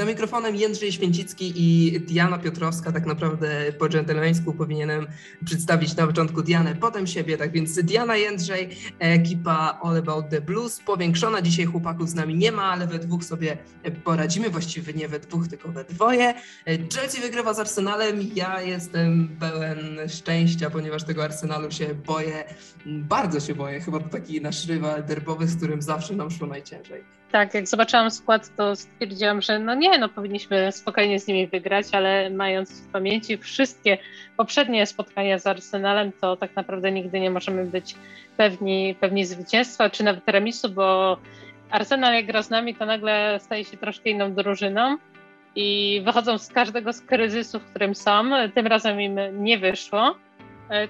Za mikrofonem Jędrzej Święcicki i Diana Piotrowska. Tak naprawdę po dżentelmeńsku powinienem przedstawić na początku Dianę, potem siebie. Tak więc Diana Jędrzej, ekipa All About the Blues. Powiększona dzisiaj chłopaków z nami nie ma, ale we dwóch sobie poradzimy. Właściwie nie we dwóch, tylko we dwoje. Chelsea wygrywa z Arsenalem. Ja jestem pełen szczęścia, ponieważ tego Arsenalu się boję. Bardzo się boję. Chyba to taki nasz rywal derbowy, z którym zawsze nam szło najciężej. Tak, jak zobaczyłam skład, to stwierdziłam, że no nie, no powinniśmy spokojnie z nimi wygrać, ale mając w pamięci wszystkie poprzednie spotkania z Arsenalem, to tak naprawdę nigdy nie możemy być pewni, pewni zwycięstwa, czy nawet remisu, bo Arsenal jak gra z nami, to nagle staje się troszkę inną drużyną i wychodzą z każdego z kryzysów, w którym są. Tym razem im nie wyszło,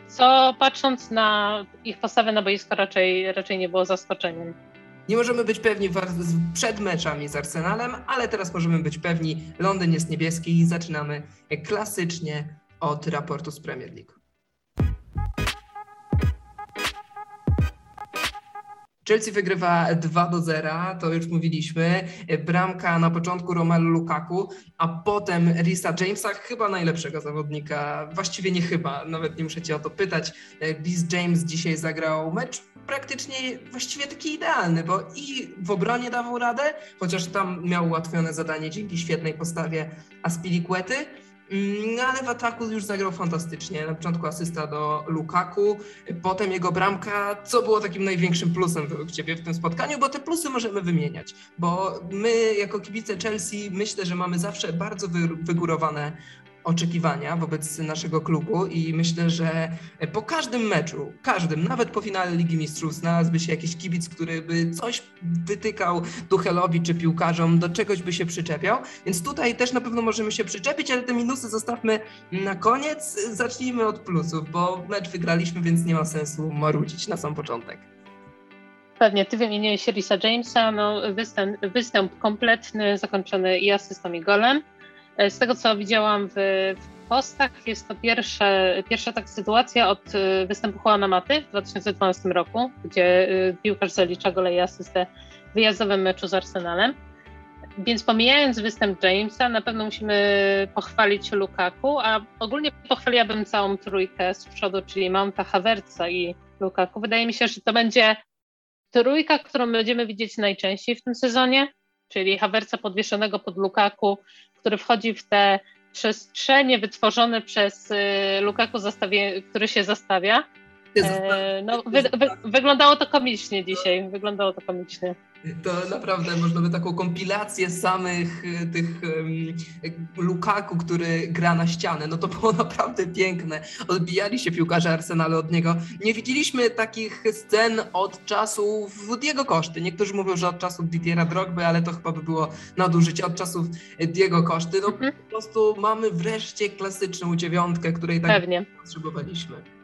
co patrząc na ich postawę na boisko raczej, raczej nie było zaskoczeniem. Nie możemy być pewni przed meczami z Arsenalem, ale teraz możemy być pewni. Londyn jest niebieski i zaczynamy klasycznie od raportu z Premier League. Chelsea wygrywa 2 do 0, to już mówiliśmy. Bramka na początku Romelu Lukaku, a potem Risa Jamesa, chyba najlepszego zawodnika. Właściwie nie chyba, nawet nie muszę cię o to pytać. Rhys James dzisiaj zagrał mecz praktycznie właściwie taki idealny, bo i w obronie dawał radę, chociaż tam miał ułatwione zadanie dzięki świetnej postawie Aspilicuety, no ale w ataku już zagrał fantastycznie. Na początku asysta do Lukaku, potem jego bramka, co było takim największym plusem według Ciebie w tym spotkaniu, bo te plusy możemy wymieniać, bo my jako kibice Chelsea myślę, że mamy zawsze bardzo wygórowane oczekiwania wobec naszego klubu i myślę, że po każdym meczu, każdym, nawet po finale Ligi Mistrzów znalazłby się jakiś kibic, który by coś wytykał Tuchelowi czy piłkarzom, do czegoś by się przyczepiał, więc tutaj też na pewno możemy się przyczepić, ale te minusy zostawmy na koniec. Zacznijmy od plusów, bo mecz wygraliśmy, więc nie ma sensu marudzić na sam początek. Pewnie, ty wymieniłeś Risa Jamesa, no występ, występ kompletny, zakończony i asystą i golem. E, z tego, co widziałam w, w postach, jest to pierwsze, pierwsza taka sytuacja od e, występu Juana Maty w 2012 roku, gdzie e, piłkarz zalicza gole asystę w wyjazdowym meczu z Arsenalem. Więc pomijając występ Jamesa, na pewno musimy pochwalić Lukaku, a ogólnie pochwaliłabym całą trójkę z przodu, czyli Mounta, Havertza i Lukaku. Wydaje mi się, że to będzie trójka, którą będziemy widzieć najczęściej w tym sezonie, czyli Havertza podwieszonego pod Lukaku, który wchodzi w te przestrzenie wytworzone przez y, Lukaku, który się zastawia. E, no, wy, wy, wyglądało to komicznie dzisiaj, wyglądało to komicznie. To naprawdę można by taką kompilację samych e, tych Lukaku, który gra na ścianę. No to było naprawdę piękne. Odbijali się piłkarze Arsenalu od niego. Nie widzieliśmy takich scen od czasów Diego Koszty. Niektórzy mówią, że od czasów Didiera Drogby, ale to chyba by było nadużycie od czasów Diego Koszty. No mhm. po prostu mamy wreszcie klasyczną dziewiątkę, której tak Pewnie. potrzebowaliśmy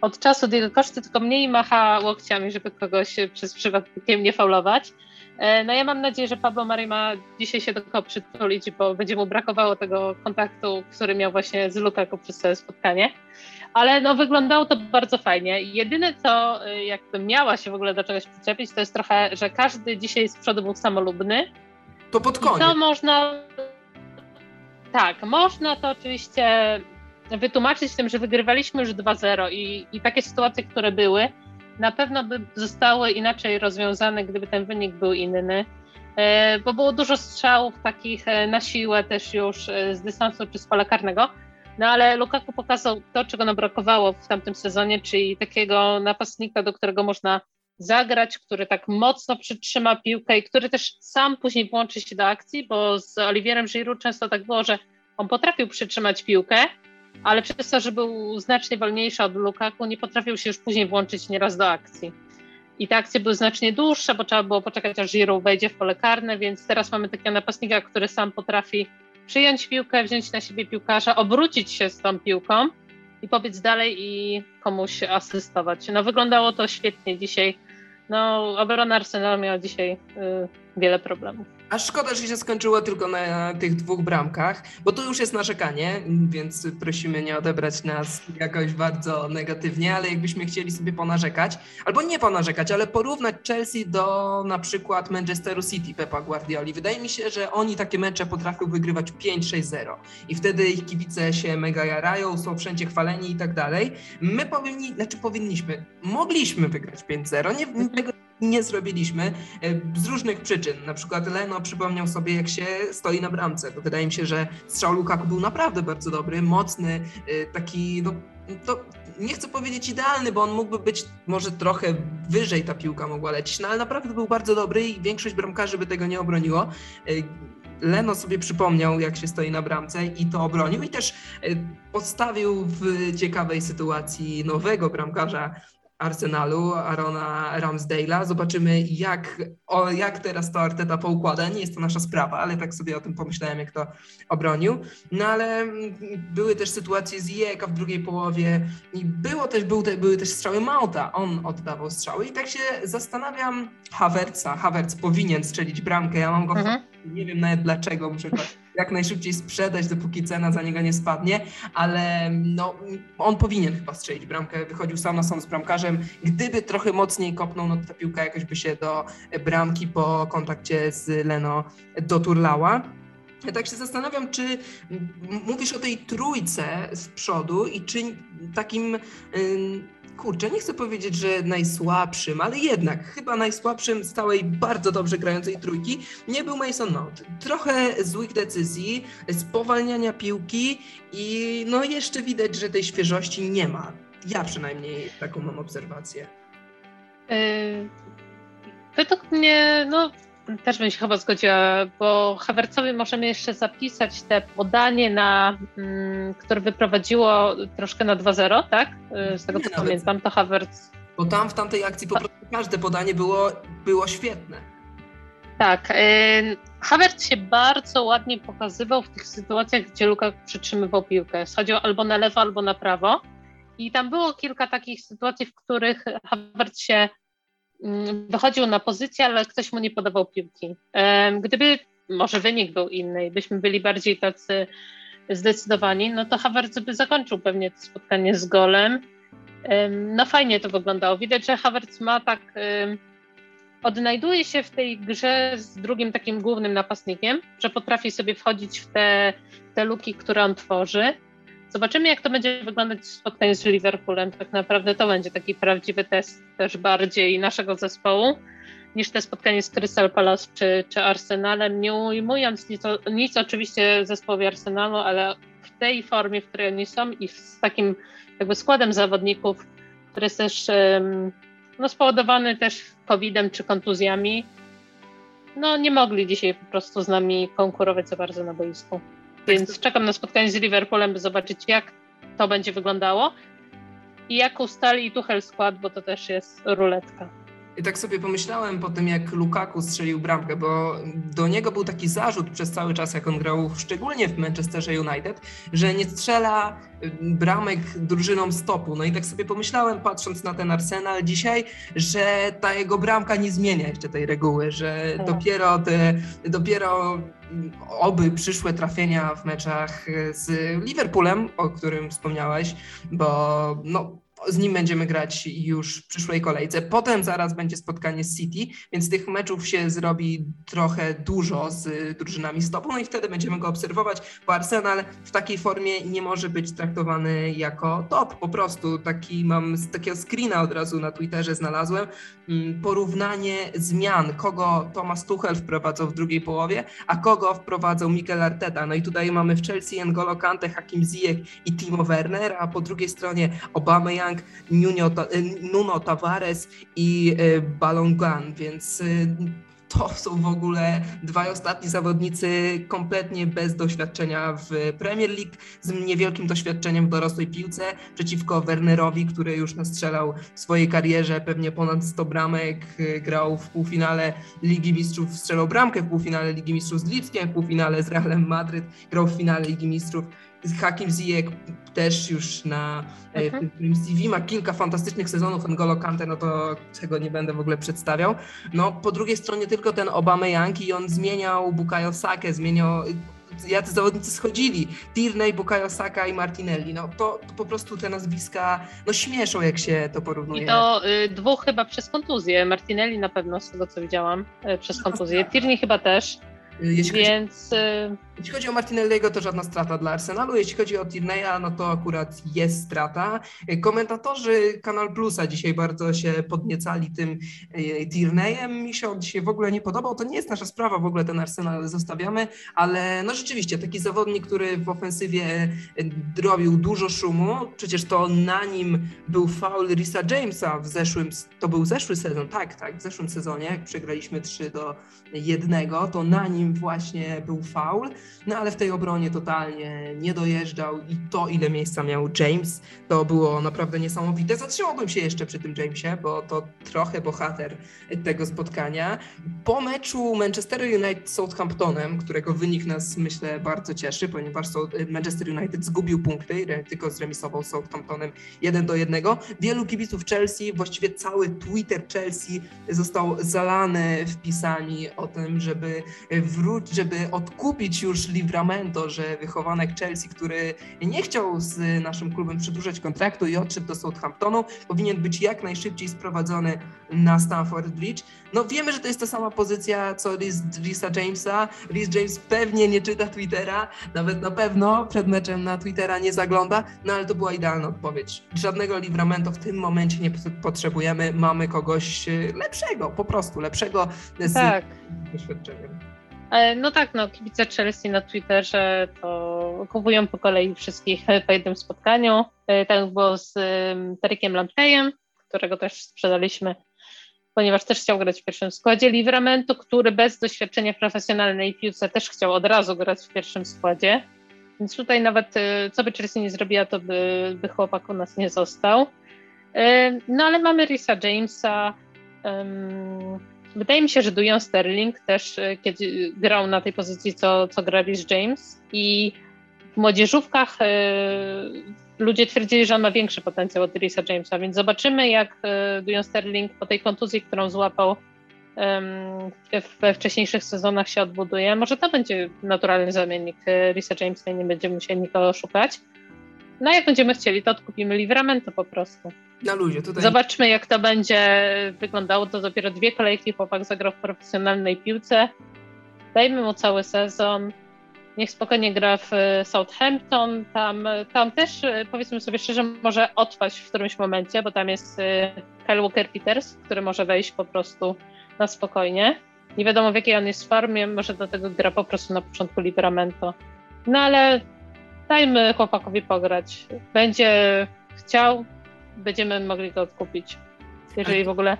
od czasu Diego Koszty tylko mniej macha łokciami, żeby kogoś przez przypadkiem nie faulować. E, no ja mam nadzieję, że Pablo Mari ma dzisiaj się do kogo przytulić, bo będzie mu brakowało tego kontaktu, który miał właśnie z Lukaku przez całe spotkanie. Ale no wyglądało to bardzo fajnie. Jedyne co e, jakbym miała się w ogóle do czegoś przyczepić, to jest trochę, że każdy dzisiaj z przodu był samolubny. To pod koniec. To można... Tak, można to oczywiście wytłumaczyć tym, że wygrywaliśmy już 2-0 i, i takie sytuacje, które były, na pewno by zostały inaczej rozwiązane, gdyby ten wynik był inny. E, bo było dużo strzałów takich e, na siłę też już e, z dystansu czy z pola karnego. No ale Lukaku pokazał to, czego nam brakowało w tamtym sezonie, czyli takiego napastnika, do którego można zagrać, który tak mocno przytrzyma piłkę i który też sam później włączy się do akcji, bo z Oliwierem Giroud często tak było, że on potrafił przytrzymać piłkę, ale przez to, że był znacznie wolniejszy od Lukaku, nie potrafił się już później włączyć nieraz do akcji. I te akcje były znacznie dłuższe, bo trzeba było poczekać, aż Giroud wejdzie w pole karne, więc teraz mamy takiego napastnika, który sam potrafi przyjąć piłkę, wziąć na siebie piłkarza, obrócić się z tą piłką i pobiec dalej i komuś asystować. No wyglądało to świetnie dzisiaj. No obrona Arsenalu miała dzisiaj y, wiele problemów. A szkoda, że się skończyło tylko na tych dwóch bramkach, bo to już jest narzekanie, więc prosimy nie odebrać nas jakoś bardzo negatywnie, ale jakbyśmy chcieli sobie ponarzekać, albo nie ponarzekać, ale porównać Chelsea do na przykład Manchesteru City Pepa Guardioli. Wydaje mi się, że oni takie mecze potrafią wygrywać 5-6-0 i wtedy ich kibice się mega jarają, są wszędzie chwaleni i tak dalej. My powinni, znaczy powinniśmy, mogliśmy wygrać 5-0, nie, tego nie zrobiliśmy e, z różnych przyczyn. Na przykład Leno przypomniał sobie, jak się stoi na bramce. To wydaje mi się, że strzał Lukaku był naprawdę bardzo dobry, mocny, e, taki, no, to nie chcę powiedzieć idealny, bo on mógłby być może trochę wyżej ta piłka mogła lecieć, no ale naprawdę był bardzo dobry i większość bramkarzy by tego nie obroniło. E, Leno sobie przypomniał, jak się stoi na bramce i to obronił i też postawił w ciekawej sytuacji nowego bramkarza Arsenalu, Arona Ramsdale'a. Zobaczymy, jak, o, jak teraz to Arteta poukłada. Nie jest to nasza sprawa, ale tak sobie o tym pomyślałem, jak to obronił. No ale mm, były też sytuacje z Jeka w drugiej połowie i było też, był te, były też strzały Mauta. On oddawał strzały i tak się zastanawiam Havertza. Havertz powinien strzelić bramkę. Ja mam go mhm. nie wiem nawet dlaczego, muszę jak najszybciej sprzedać, dopóki cena za niego nie spadnie, ale no, on powinien chyba strzelić bramkę, wychodził sam na sam z bramkarzem. Gdyby trochę mocniej kopnął, no to ta piłka jakoś by się do bramki po kontakcie z Leno doturlała. Ja tak się zastanawiam, czy mówisz o tej trójce z przodu i czy takim kurczę, nie chcę powiedzieć, że najsłabszym, ale jednak chyba najsłabszym z całej bardzo dobrze grającej trójki nie był Mason Mount. Trochę złych decyzji, spowalniania piłki i no jeszcze widać, że tej świeżości nie ma. Ja przynajmniej taką mam obserwację. Yy, według mnie, no też bym się chyba zgodziła, bo Hawercowi możemy jeszcze zapisać te podanie, na, mm, które wyprowadziło troszkę na 2-0, tak? Y, z tego co pamiętam, to Hawerc. Bo tam w tamtej akcji po prostu każde podanie było, było świetne. Tak. Y, Havertz się bardzo ładnie pokazywał w tych sytuacjach, gdzie Luka przytrzymywał piłkę. Schodził albo na lewo, albo na prawo. I tam było kilka takich sytuacji, w których Havertz się wychodził na pozycję, ale ktoś mu nie podawał piłki. Gdyby może wynik był inny i byśmy byli bardziej tacy zdecydowani, no to Havertz by zakończył pewnie to spotkanie z golem. No fajnie to wyglądało. Widać, że Havertz ma tak odnajduje się w tej grze z drugim takim głównym napastnikiem, że potrafi sobie wchodzić w te, te luki, które on tworzy. Zobaczymy, jak to będzie wyglądać w spotkaniu z Liverpoolem. Tak naprawdę to będzie taki prawdziwy test też bardziej naszego zespołu niż te spotkanie z Crystal Palace czy, czy Arsenalem. Nie ujmując nic, nic oczywiście zespołowi Arsenalu, ale w tej formie, w której oni są i z takim jakby składem zawodników, który jest też no, spowodowany też COVID-em czy kontuzjami, no nie mogli dzisiaj po prostu z nami konkurować za bardzo na boisku. Więc czekam na spotkanie z Liverpoolem, by zobaczyć, jak to będzie wyglądało i jak ustali Tuchel skład, bo to też jest ruletka. I tak sobie pomyślałem po tym, jak Lukaku strzelił bramkę, bo do niego był taki zarzut przez cały czas, jak on grał, szczególnie w Manchesterze United, że nie strzela bramek drużynom stopu. No i tak sobie pomyślałem, patrząc na ten Arsenal dzisiaj, że ta jego bramka nie zmienia jeszcze tej reguły, że tak. dopiero, te, dopiero oby przyszłe trafienia w meczach z Liverpoolem, o którym wspomniałeś, bo no, z nim będziemy grać już w przyszłej kolejce. Potem zaraz będzie spotkanie z City, więc tych meczów się zrobi trochę dużo z drużynami stopu, no i wtedy będziemy go obserwować, bo Arsenal w takiej formie nie może być traktowany jako top. Po prostu taki mam z takiego screena od razu na Twitterze znalazłem mm, porównanie zmian, kogo Thomas Tuchel wprowadzał w drugiej połowie, a kogo wprowadzał Mikel Arteta. No i tutaj mamy w Chelsea N'Golo Kante, Hakim Ziyech i Timo Werner, a po drugiej stronie Obama Nuno, Nuno Tavares i e, Balongan, więc e, to są w ogóle dwaj ostatni zawodnicy kompletnie bez doświadczenia w Premier League, z niewielkim doświadczeniem w dorosłej piłce, przeciwko Wernerowi, który już nastrzelał w swojej karierze pewnie ponad 100 bramek, grał w półfinale Ligi Mistrzów, strzelał bramkę w półfinale Ligi Mistrzów z Lipskiem, w półfinale z Realem Madryt, grał w finale Ligi Mistrzów Hakim Ziyech też już na e, mhm. tym CV ma kilka fantastycznych sezonów N'Golo Kante, no to czego nie będę w ogóle przedstawiał. No po drugiej stronie tylko ten Obama Yankee i on zmieniał Bukayo Sake, zmieniał jacy zawodnicy schodzili, Tierney, Bukayo Saka i Martinelli, no to, to, po prostu te nazwiska no śmieszą, jak się to porównuje. I to y, dwóch chyba przez kontuzję, Martinelli na pewno z tego co widziałam, y, przez no kontuzję, tak. Tierney chyba też, jeśli Więc... Y, jeśli chodzi o Martinelliego, to żadna strata dla Arsenalu. Jeśli chodzi o Tierney'a, no to akurat jest strata. Komentatorzy Kanal Plusa dzisiaj bardzo się podniecali tym y, Tierneyem. Mi się on dzisiaj w ogóle nie podobał. To nie jest nasza sprawa, w ogóle ten Arsenal zostawiamy, ale no rzeczywiście taki zawodnik, który w ofensywie y, robił dużo szumu. Przecież to na nim był foul Risa Jamesa w zeszłym, to był zeszły sezon, tak, tak, w zeszłym sezonie, jak przegraliśmy 3 do 1, to na nim właśnie był faul, no ale w tej obronie totalnie nie dojeżdżał i to, ile miejsca miał James, to było naprawdę niesamowite. Zatrzymałbym się jeszcze przy tym Jamesie, bo to trochę bohater tego spotkania. Po meczu Manchester United z Southamptonem, którego wynik nas myślę bardzo cieszy, ponieważ Manchester United zgubił punkty, tylko zremisował Southamptonem 1 do 1. Wielu kibiców Chelsea, właściwie cały Twitter Chelsea został zalany wpisami o tym, żeby wróć, żeby odkupić już Livramento, że wychowanek Chelsea, który nie chciał z naszym klubem przedłużać kontraktu i odszedł do Southamptonu, powinien być jak najszybciej sprowadzony na Stamford Bridge. No wiemy, że to jest ta sama pozycja co Risa Jamesa. Rhys James pewnie nie czyta Twittera, nawet na pewno przed meczem na Twittera nie zagląda, no ale to była idealna odpowiedź. Żadnego Livramento w tym momencie nie potrzebujemy, mamy kogoś lepszego, po prostu lepszego z tak. doświadczeniem. E, no tak, no kibice Chelsea na Twitterze to kupują po kolei wszystkich po jednym spotkaniu. E, tak było z Tarykiem Lampteyem, którego też sprzedaliśmy, ponieważ też chciał grać w pierwszym składzie. Livramentu, który bez doświadczenia profesjonalnej piłce też chciał od razu grać w pierwszym składzie. Więc tutaj nawet e, co by Chelsea nie zrobiła, to by, by chłopak u nas nie został. No ale mamy Risa Jamesa, Wydaje mi się, że Dujon Sterling też e, kiedy grał na tej pozycji, co, co gra Rhys James i w młodzieżówkach y, ludzie twierdzili, że on ma większy potencjał od Risa Jamesa, więc zobaczymy jak y, Dujon Sterling po tej kontuzji, którą złapał we wcześniejszych sezonach się odbuduje. Może to będzie naturalny zamiennik Risa Jamesa i nie będziemy musieli nikogo szukać. No jak będziemy chcieli, to odkupimy Livramento po prostu. Na luzie. Tutaj... Zobaczmy, jak to będzie wyglądało. To dopiero dwie kolejki chłopak zagrał w profesjonalnej piłce. Dajmy mu cały sezon. Niech spokojnie gra w Southampton. Tam, tam też, powiedzmy sobie szczerze, może otwać w którymś momencie, bo tam jest y, Kyle Walker-Peters, który może wejść po prostu na spokojnie. Nie wiadomo w jakiej on jest formie, może do tego gra po prostu na początku Liberamento. No ale dajmy chłopakowi pograć. Będzie chciał, będziemy mogli to odkupić. Jeżeli w ogóle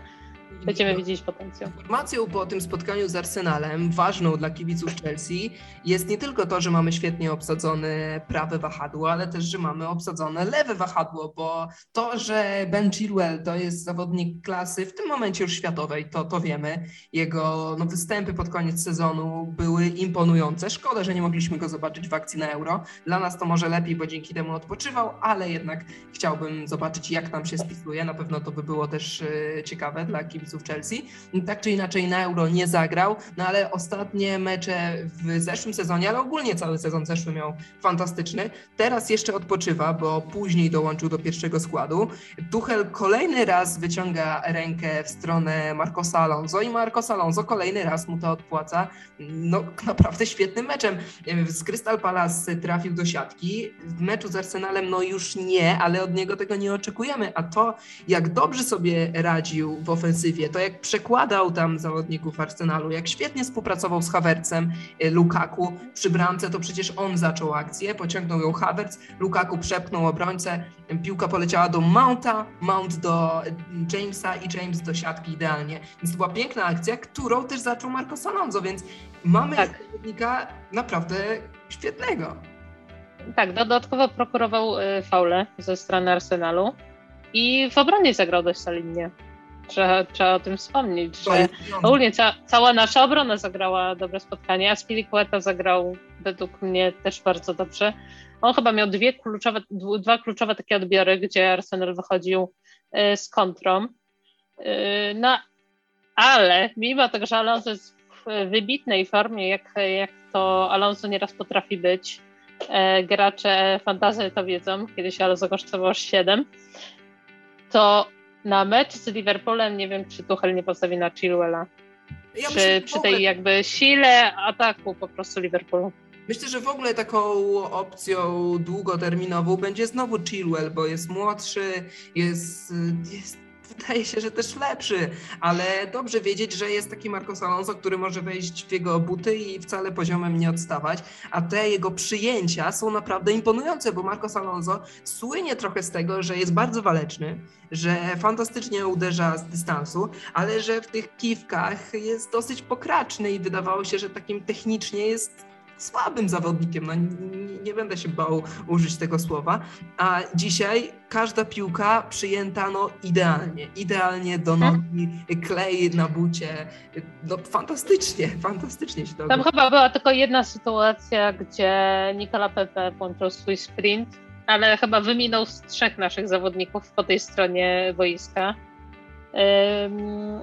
będziemy widzieć potencjał. Informacją po tym spotkaniu z Arsenalem, ważną dla kibiców Chelsea, jest nie tylko to, że mamy świetnie obsadzone prawe wahadło, ale też, że mamy obsadzone lewe wahadło, bo to, że Ben Chilwell to jest zawodnik klasy w tym momencie już światowej, to, to wiemy. Jego no, występy pod koniec sezonu były imponujące. Szkoda, że nie mogliśmy go zobaczyć w akcji na Euro. Dla nas to może lepiej, bo dzięki temu odpoczywał, ale jednak chciałbym zobaczyć, jak nam się spisuje. Na pewno to by było też e, ciekawe dla kibiców kibiców Chelsea. Tak czy inaczej na Euro nie zagrał, no ale ostatnie mecze w zeszłym sezonie, ale ogólnie cały sezon zeszły miał fantastyczny. Teraz jeszcze odpoczywa, bo później dołączył do pierwszego składu. Tuchel kolejny raz wyciąga rękę w stronę Marcosa Alonso i Marcos Alonso kolejny raz mu to odpłaca. No naprawdę świetnym meczem. Z Crystal Palace trafił do siatki. W meczu z Arsenalem no już nie, ale od niego tego nie oczekujemy. A to, jak dobrze sobie radził w ofensywie, to jak przekładał tam zawodników Arsenalu, jak świetnie współpracował z Havertzem, y, Lukaku przy bramce, to przecież on zaczął akcję, pociągnął ją Havertz, Lukaku przepchnął obrońcę, piłka poleciała do Mounta, Mount do y, Jamesa i James do siatki idealnie. Więc to była piękna akcja, którą też zaczął Marcos Alonso, więc mamy tak. zawodnika naprawdę świetnego. Tak, dodatkowo prokurował faule ze strony Arsenalu i w obronie zagrał dość solidnie. Trzeba, trzeba o tym wspomnieć, że ogólnie ca, cała nasza obrona zagrała dobre spotkanie, a Spilicueta zagrał według mnie też bardzo dobrze. On chyba miał dwie kluczowe, dwa kluczowe takie odbiory, gdzie Arsenal wychodził y, z kontrą. Y, no, ale mimo tego, że Alonso jest w wybitnej formie, jak, jak to Alonso nieraz potrafi być, e, gracze fantazy to wiedzą, kiedyś Alonso kosztował 7, to na mecz z Liverpoolem nie wiem, czy Tuchel nie postawi na Chilwella. Ja przy, myślę, przy tej jakby sile ataku po prostu Liverpoolu. Myślę, że w ogóle taką opcją długoterminową będzie znowu Chilwell, bo jest młodszy, jest, jest wydaje się, że też lepszy, ale dobrze wiedzieć, że jest taki Marcos Alonso, który może wejść w jego buty i wcale poziomem nie odstawać, a te jego przyjęcia są naprawdę imponujące, bo Marcos Alonso słynie trochę z tego, że jest bardzo waleczny, że fantastycznie uderza z dystansu, ale że w tych kiwkach jest dosyć pokraczny i wydawało się, że takim technicznie jest słabym zawodnikiem, no, nie, będę się bał użyć tego słowa, a dzisiaj każda piłka przyjęta no, idealnie, idealnie do mhm. nogi, klej na bucie, no fantastycznie, fantastycznie się to Tam chyba była tylko jedna sytuacja, gdzie Nikola Pepe włączył swój sprint, ale chyba wyminął z trzech naszych zawodników po tej stronie boiska.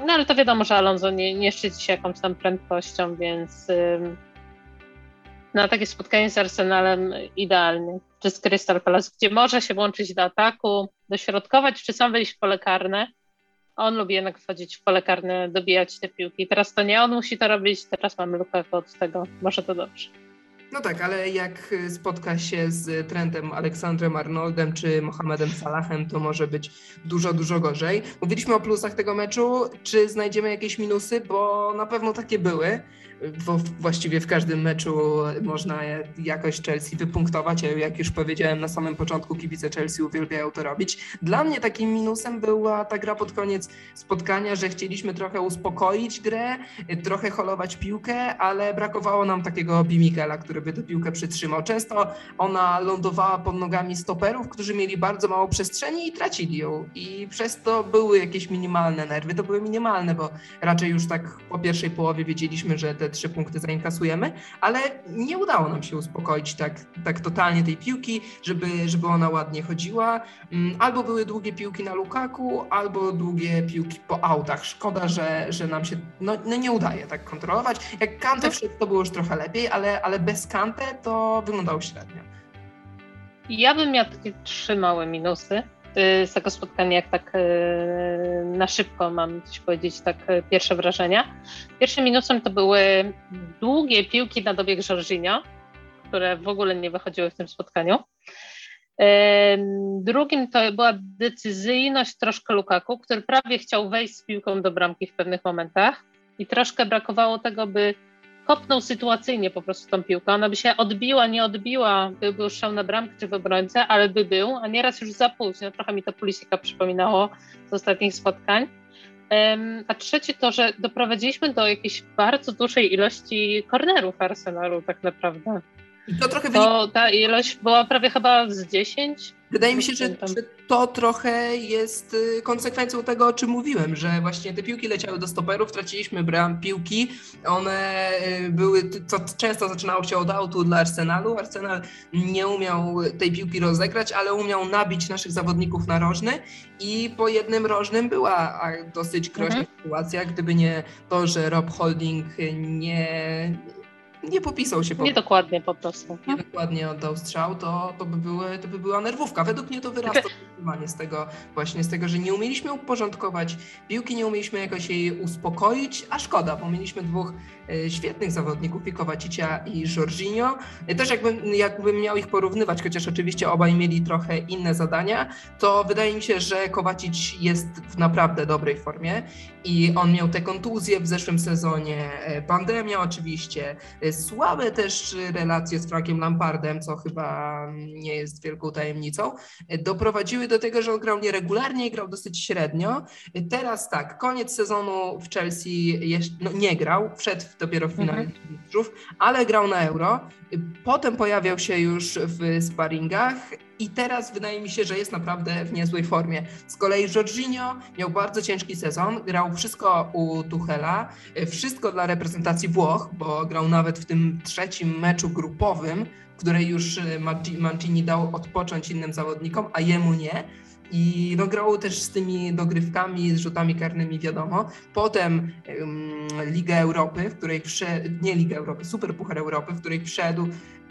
No ale to wiadomo, że Alonso nie, nie szczyci się jakąś tam prędkością, więc na takie spotkanie z Arsenalem idealny, czy z Crystal Palace, gdzie może się łączyć do ataku, dośrodkować, czy sam wejść w pole karne. On lubi jednak wchodzić w pole karne, dobijać te piłki. Teraz to nie on musi to robić, teraz mamy lukę od tego. Może to dobrze. No tak, ale jak spotka się z Trentem Aleksandrem Arnoldem czy Mohamedem Salahem, to może być dużo, dużo gorzej. Mówiliśmy o plusach tego meczu. Czy znajdziemy jakieś minusy? Bo na pewno takie były bo właściwie w każdym meczu można jakoś Chelsea wypunktować, a jak już powiedziałem na samym początku, kibice Chelsea uwielbiają to robić. Dla mnie takim minusem była ta gra pod koniec spotkania, że chcieliśmy trochę uspokoić grę, trochę holować piłkę, ale brakowało nam takiego Bimikela, który by tę piłkę przytrzymał. Często ona lądowała pod nogami stoperów, którzy mieli bardzo mało przestrzeni i tracili ją. I przez to były jakieś minimalne nerwy. To były minimalne, bo raczej już tak po pierwszej połowie wiedzieliśmy, że te te trzy punkty zainkasujemy, ale nie udało nam się uspokoić tak, tak totalnie tej piłki, żeby, żeby ona ładnie chodziła. Mm, albo były długie piłki na Lukaku, albo długie piłki po autach. Szkoda, że, że nam się no, no nie udaje tak kontrolować. Jak Kante wszedł, to było już trochę lepiej, ale, ale bez Kante to wyglądało średnio. Ja bym miał takie trzy małe minusy. Y, z tego spotkania, jak tak y, na szybko mam coś powiedzieć, tak y, pierwsze wrażenia. Pierwszym minusem to były długie piłki na dobieg Jorginho, które w ogóle nie wychodziły w tym spotkaniu. Drugim to była decyzyjność troszkę Lukaku, który prawie chciał wejść z piłką do bramki w pewnych momentach i troszkę brakowało tego, by kopnął sytuacyjnie po prostu tą piłkę. Ona by się odbiła, nie odbiła, by był strzał na bramkę czy w obrońcę, ale by był, a nieraz już za późno. Trochę mi to Pulisika przypominało z ostatnich spotkań. A trzecie to, że doprowadziliśmy do jakiejś bardzo dużej ilości kornerów Arsenalu tak naprawdę. I to trochę to, Ta ilość była prawie chyba z 10. Wydaje mi się, że, że, to trochę jest y, konsekwencją tego, o czym mówiłem, że właśnie te piłki leciały do stoperów, traciliśmy bram piłki, one y, były, co często zaczynało się od autu dla Arsenalu. Arsenal nie umiał tej piłki rozegrać, ale umiał nabić naszych zawodników na rożny i po jednym rożnym była dosyć groźna mhm. sytuacja, gdyby nie to, że Rob Holding nie, nie popisał się. Po... Niedokładnie po prostu. Niedokładnie oddał strzał, to, to, by były, to by była nerwówka. Według mnie to wyrasta z tego właśnie, z tego, że nie umieliśmy uporządkować piłki, nie umieliśmy jakoś jej uspokoić, a szkoda, bo mieliśmy dwóch e, świetnych zawodników, i Kowacicia i Jorginho. E, też jakbym, jakbym miał ich porównywać, chociaż oczywiście obaj mieli trochę inne zadania, to wydaje mi się, że Kowacic jest w naprawdę dobrej formie i on miał te kontuzje w zeszłym sezonie, e, pandemia oczywiście, słabe też relacje z Frankiem Lampardem, co chyba nie jest wielką tajemnicą, doprowadziły do tego, że on grał nieregularnie i grał dosyć średnio. Teraz tak, koniec sezonu w Chelsea jeszcze, no nie grał, wszedł dopiero w finale mhm. mistrzów, ale grał na Euro. Potem pojawiał się już w sparingach i teraz wydaje mi się, że jest naprawdę w niezłej formie. Z kolei Jorginho miał bardzo ciężki sezon, grał wszystko u Tuchela, wszystko dla reprezentacji Włoch, bo grał nawet w tym trzecim meczu grupowym, w której już Mancini dał odpocząć innym zawodnikom, a jemu nie i no, grał też z tymi dogrywkami, z rzutami karnymi, wiadomo. Potem um, Liga Europy, w której wszedł, nie Liga Europy, Super Puchar Europy, w której wszedł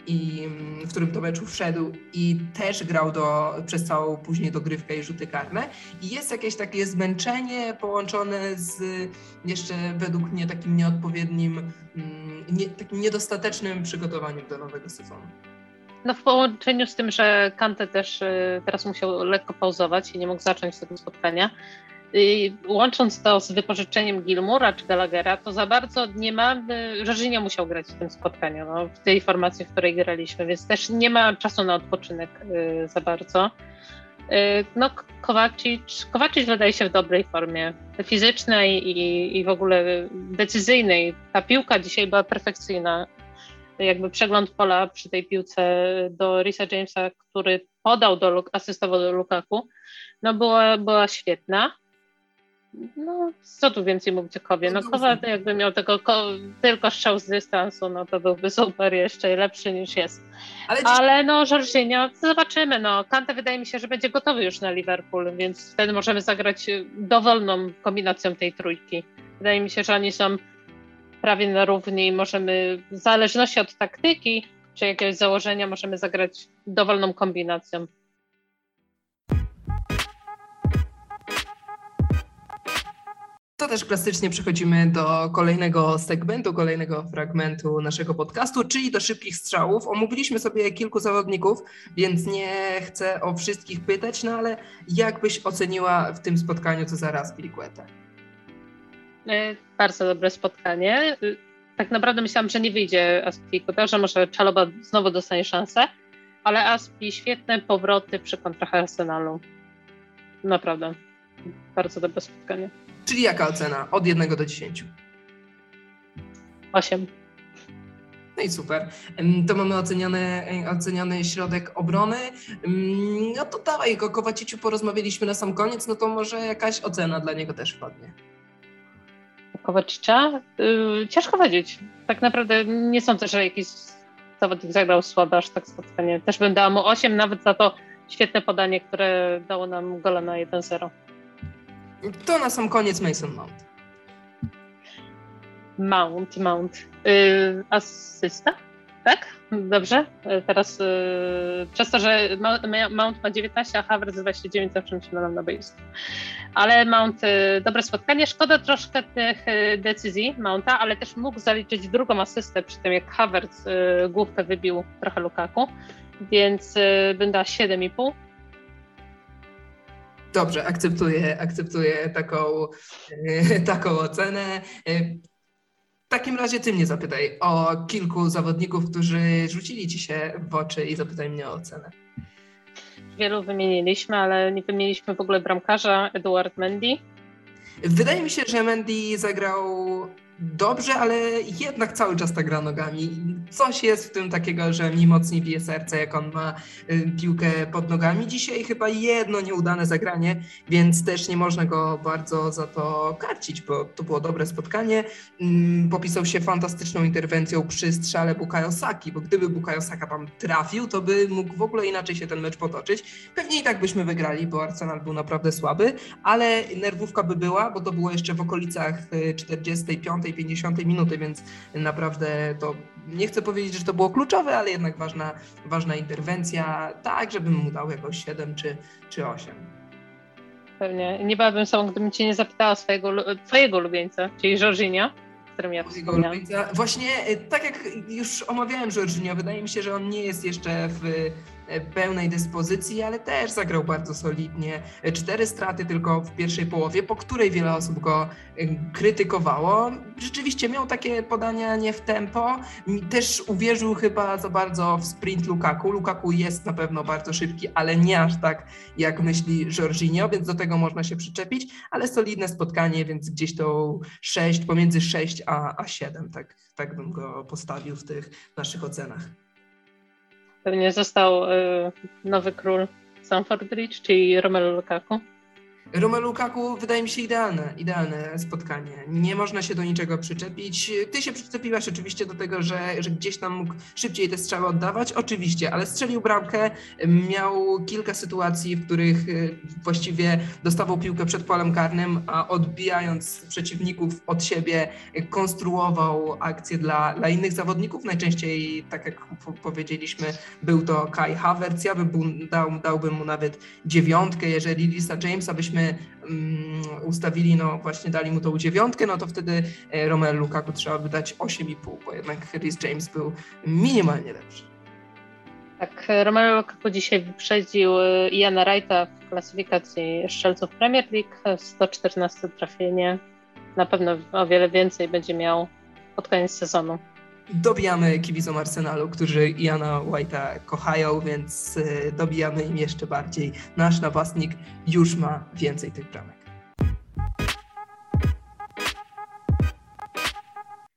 i w którym to meczu wszedł i też grał do, przez całą później dogrywkę i rzuty karne. I jest jakieś takie zmęczenie połączone z jeszcze według mnie takim nieodpowiednim, nie, takim niedostatecznym przygotowaniem do nowego sezonu. No w połączeniu z tym, że Kante też y, teraz musiał lekko pauzować i nie mógł zacząć tego spotkania, łącząc to z wypożyczeniem Gilmura czy Gallaghera, to za bardzo nie ma, że nie musiał grać w tym spotkaniu, no, w tej formacji, w której graliśmy, więc też nie ma czasu na odpoczynek y, za bardzo. Y, no, Kowacic, Kowacic wydaje się w dobrej formie fizycznej i, i w ogóle decyzyjnej. Ta piłka dzisiaj była perfekcyjna jakby przegląd pola przy tej piłce do Risa Jamesa, który podał, do, asystował do Lukaku, no była, była świetna. No, co tu więcej mówić o Kowie? No, Kowa jakby miał tego ko tylko strzał z dystansu, no to byłby super jeszcze lepszy niż jest. Ale, Ale no, Jorginho, zobaczymy. No, Kante wydaje mi się, że będzie gotowy już na Liverpool, więc wtedy możemy zagrać dowolną kombinacją tej trójki. Wydaje mi się, że oni są prawie na równi. Możemy, w zależności od taktyki czy jakiegoś założenia, możemy zagrać dowolną kombinacją. To też klasycznie przechodzimy do kolejnego segmentu, kolejnego fragmentu naszego podcastu, czyli do szybkich strzałów. Omówiliśmy sobie kilku zawodników, więc nie chcę o wszystkich pytać, no ale jak byś oceniła w tym spotkaniu co zaraz Piliquetę? E, bardzo dobre spotkanie. E, tak naprawdę myślałam, że nie wyjdzie Aspi że może Czaloba znowu dostanie szansę, ale Aspi świetne powroty przy kontrach Arsenalu. Naprawdę. Bardzo dobre spotkanie. Czyli jaka ocena? Od 1 do 10? 8. No i super. To mamy oceniony, oceniony środek obrony. No to dawaj, o Kowaciciu porozmawialiśmy na sam koniec, no to może jakaś ocena dla niego też wpadnie. Kowacicza? Yy, ciężko powiedzieć. Tak naprawdę nie sądzę, że jakiś zawodnik zagrał słabo aż tak spotkanie. Też bym dała mu 8, nawet za to świetne podanie, które dało nam gola na 1-0. To na sam koniec Mason Mount. Mount, Mount. Yy, asysta? Tak? Dobrze. Teraz yy, przez to, że Mount ma 19, a Havertz 29, zawsze się nam na boisku. Ale Mount, yy, dobre spotkanie. Szkoda troszkę tych yy, decyzji Mounta, ale też mógł zaliczyć drugą asystę przy tym, jak Havertz yy, główkę wybił trochę Lukaku, więc bym dała 7,5. Dobrze, akceptuję, akceptuję taką, yy, taką ocenę. Yy, w takim razie ty mnie zapytaj o kilku zawodników, którzy rzucili ci się w oczy i zapytaj mnie o ocenę. Wielu wymieniliśmy, ale nie wymieniliśmy w ogóle bramkarza Eduard Mendy. Wydaje mi się, że Mendy zagrał dobrze, ale jednak cały czas tak gra nogami. Coś jest w tym takiego, że mi mocniej bije serce, jak on ma y, piłkę pod nogami. Dzisiaj chyba jedno nieudane zagranie, więc też nie można go bardzo za to karcić, bo to było dobre spotkanie. Mm, popisał się fantastyczną interwencją przy strzale Bukayo Saki, bo gdyby Bukayo Saka tam trafił, to by mógł w ogóle inaczej się ten mecz potoczyć. Pewnie i tak byśmy wygrali, bo Arsenal był naprawdę słaby, ale nerwówka by była, bo to było jeszcze w okolicach 45 y, 50 minuty, więc naprawdę to nie chcę powiedzieć, że to było kluczowe, ale jednak ważna, ważna interwencja, tak, żebym mu dał jakoś 7 czy, czy 8. Pewnie. Nie byłabym sobą, gdybym cię nie zapytała swojego, twojego ulubieńca, czyli Jorginho, którym ja. Właśnie, e, tak jak już omawiałem Jorginho, wydaje mi się, że on nie jest jeszcze w pełnej dyspozycji, ale też zagrał bardzo solidnie. E, cztery straty tylko w pierwszej połowie, po której wiele osób go e, krytykowało. Rzeczywiście miał takie podania nie w tempo. Też uwierzył chyba za bardzo w sprint Lukaku. Lukaku jest na pewno bardzo szybki, ale nie aż tak jak myśli Jorginho, więc do tego można się przyczepić, ale solidne spotkanie, więc gdzieś to 6, pomiędzy 6 a, a 7, tak, tak bym go postawił w tych naszych ocenach. Pewnie został y, nowy król Stamford Bridge, czyli Romelu Lukaku. Romelu Lukaku wydaje mi się idealne, idealne spotkanie. Nie można się do niczego przyczepić. Ty się przyczepiłaś oczywiście do tego, że, że gdzieś tam mógł szybciej te strzały oddawać, oczywiście, ale strzelił bramkę, miał kilka sytuacji, w których y, właściwie dostawał piłkę przed polem karnym, a odbijając przeciwników od siebie konstruował akcje dla, dla innych zawodników. Najczęściej, tak jak powiedzieliśmy, był to Kai Havertz. Ja bym dał, dałbym mu nawet dziewiątkę, jeżeli Lisa Jamesa byśmy byśmy um, ustawili, no właśnie dali mu tą dziewiątkę, no to wtedy e, Romelu Lukaku trzeba by dać 8,5, bo jednak Rhys James był minimalnie lepszy. Tak, Romelu Lukaku dzisiaj wyprzedził e, Iana Wrighta w klasyfikacji strzelców Premier League, 114 trafienie. Na pewno o wiele więcej będzie miał pod koniec sezonu dobijamy kibicom Arsenalu, którzy Iana White'a kochają, więc y, dobijamy im jeszcze bardziej. Nasz napastnik już ma więcej tych bramek.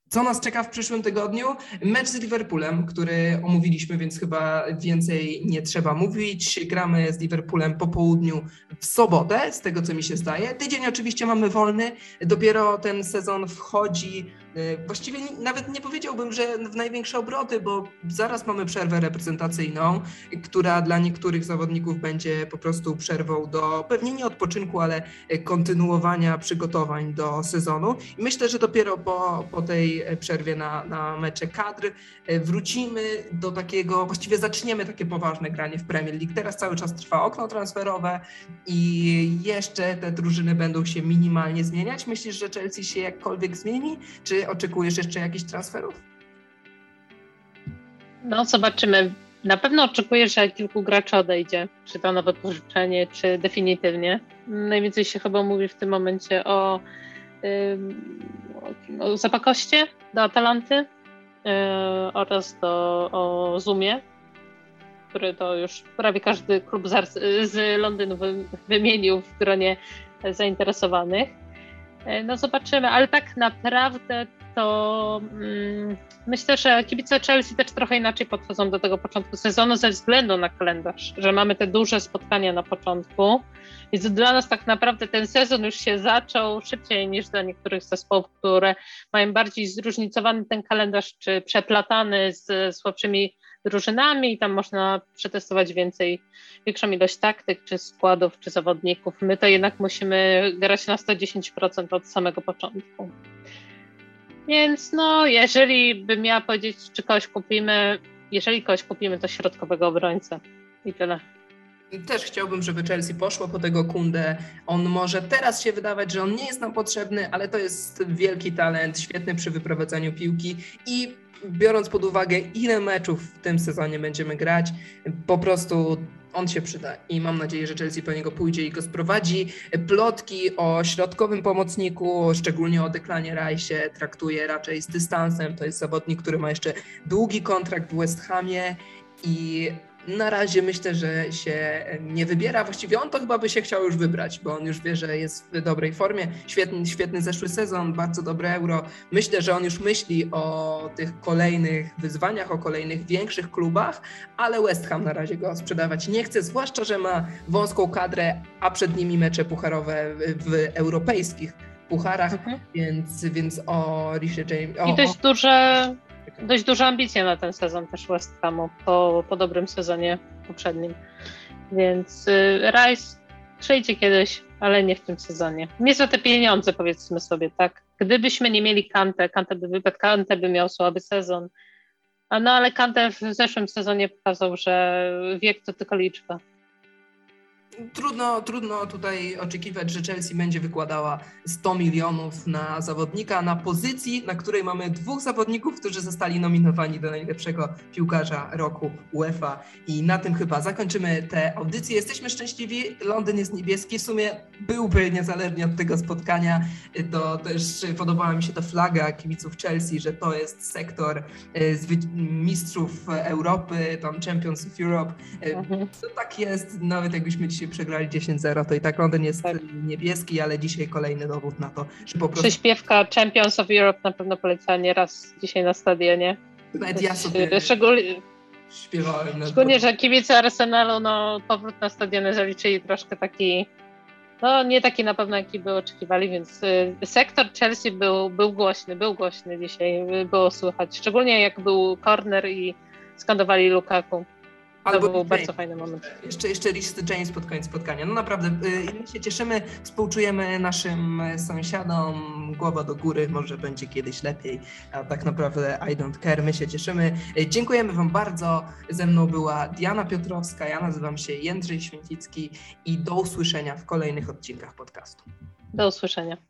Co nas czeka w przyszłym tygodniu? Mecz z Liverpoolem, który omówiliśmy, więc chyba więcej nie trzeba mówić. Gramy z Liverpoolem po południu w sobotę, z tego co mi się zdaje. Tydzień oczywiście mamy wolny. Dopiero ten sezon wchodzi E, właściwie nawet nie powiedziałbym, że w największe obroty, bo zaraz mamy przerwę reprezentacyjną, która dla niektórych zawodników będzie po prostu przerwą do pewnie nie odpoczynku, ale kontynuowania przygotowań do sezonu. I myślę, że dopiero po, po tej przerwie na, na mecze kadr e, wrócimy do takiego, właściwie zaczniemy takie poważne granie w Premier League. Teraz cały czas trwa okno transferowe i jeszcze te drużyny będą się minimalnie zmieniać. Myślisz, że Chelsea się jakkolwiek zmieni? Czy oczekujesz jeszcze jakichś transferów? No, zobaczymy. Na pewno oczekuję, że kilku graczy odejdzie, czy to nowe pożyczenie, czy definitywnie. Najwięcej się chyba mówi w tym momencie o, o Zapakoście do Atalanty yy, oraz do, o Zoomie, który to już prawie każdy klub z, z Londynu wymienił w gronie zainteresowanych. Yy, no zobaczymy, ale tak naprawdę to mm, myślę, że kibice Chelsea też trochę inaczej podchodzą do tego początku sezonu ze względu na kalendarz, że mamy te duże spotkania na początku. Więc dla nas tak naprawdę ten sezon już się zaczął szybciej niż dla niektórych zespołów, które mają bardziej zróżnicowany ten kalendarz, czy przeplatany z słabszymi drużynami i tam można przetestować więcej, większą ilość taktyk, czy składów, czy zawodników. My to jednak musimy grać na 110% od samego początku. Więc no, jeżeli bym miała powiedzieć, czy kogoś kupimy, jeżeli kogoś kupimy, to środkowego obrońcę. I tyle. Też chciałbym, żeby Chelsea poszło po tego Kundę. On może teraz się wydawać, że on nie jest nam potrzebny, ale to jest wielki talent, świetny przy wyprowadzaniu piłki i biorąc pod uwagę, ile meczów w tym sezonie będziemy grać, po prostu on się przyda i mam nadzieję, że Chelsea po niego pójdzie i go sprowadzi. Plotki o środkowym pomocniku, szczególnie o Deklanie Rajsie, traktuje raczej z dystansem. To jest zawodnik, który ma jeszcze długi kontrakt w West Hamie i na razie myślę, że się nie wybiera. Właściwie on to chyba by się chciał już wybrać, bo on już wie, że jest w dobrej formie. Świetny, świetny zeszły sezon, bardzo dobre euro. Myślę, że on już myśli o tych kolejnych wyzwaniach, o kolejnych większych klubach, ale West Ham na razie go sprzedawać nie chce, zwłaszcza, że ma wąską kadrę, a przed nimi mecze pucharowe w europejskich pucharach, mhm. więc, więc o Rishi James... O, I dość duże dość duże ambicje na ten sezon też West Hamu po, po dobrym sezonie poprzednim. Więc y, Rice przejdzie kiedyś, ale nie w tym sezonie. Nie za te pieniądze, powiedzmy sobie, tak? Gdybyśmy nie mieli Kante, Kante by wypadł, Kante by miał słaby sezon. No ale Kante w zeszłym sezonie pokazał, że wiek to tylko liczba trudno, trudno tutaj oczekiwać, że Chelsea będzie wykładała 100 milionów na zawodnika na pozycji, na której mamy dwóch zawodników, którzy zostali nominowani do najlepszego piłkarza roku UEFA. I na tym chyba zakończymy tę audycję. Jesteśmy szczęśliwi, Londyn jest niebieski. W sumie byłby niezależnie od tego spotkania. To też podobała mi się ta flaga kibiców Chelsea, że to jest sektor e, mistrzów Europy, tam Champions of Europe. E, mhm. To tak jest, nawet jakbyśmy dzisiaj przegrali 10-0, to i tak Londyn jest tak. niebieski, ale dzisiaj kolejny dowód na to, że po prostu... Przyśpiewka Champions of Europe na pewno poleciała nieraz dzisiaj na stadionie. Nawet ja sobie... Szczególnie, Śpiewałem. Szczególnie, że kibice Arsenalu, no powrót na stadiony zaliczyli troszkę taki, no nie taki na pewno, jaki by oczekiwali, więc y, sektor Chelsea był, był głośny, był głośny dzisiaj, było słychać. Szczególnie jak był corner i skandowali Lukaku. Albo to był James. bardzo fajny moment. Jeszcze, jeszcze Rhys James pod koniec spotkania. No naprawdę, y, my się cieszymy, współczujemy naszym sąsiadom, głowa do góry, może będzie kiedyś lepiej, a tak naprawdę I don't care, my się cieszymy. Y, dziękujemy Wam bardzo. Ze mną była Diana Piotrowska, ja nazywam się Jędrzej Święcicki i do usłyszenia w kolejnych odcinkach podcastu. Do usłyszenia.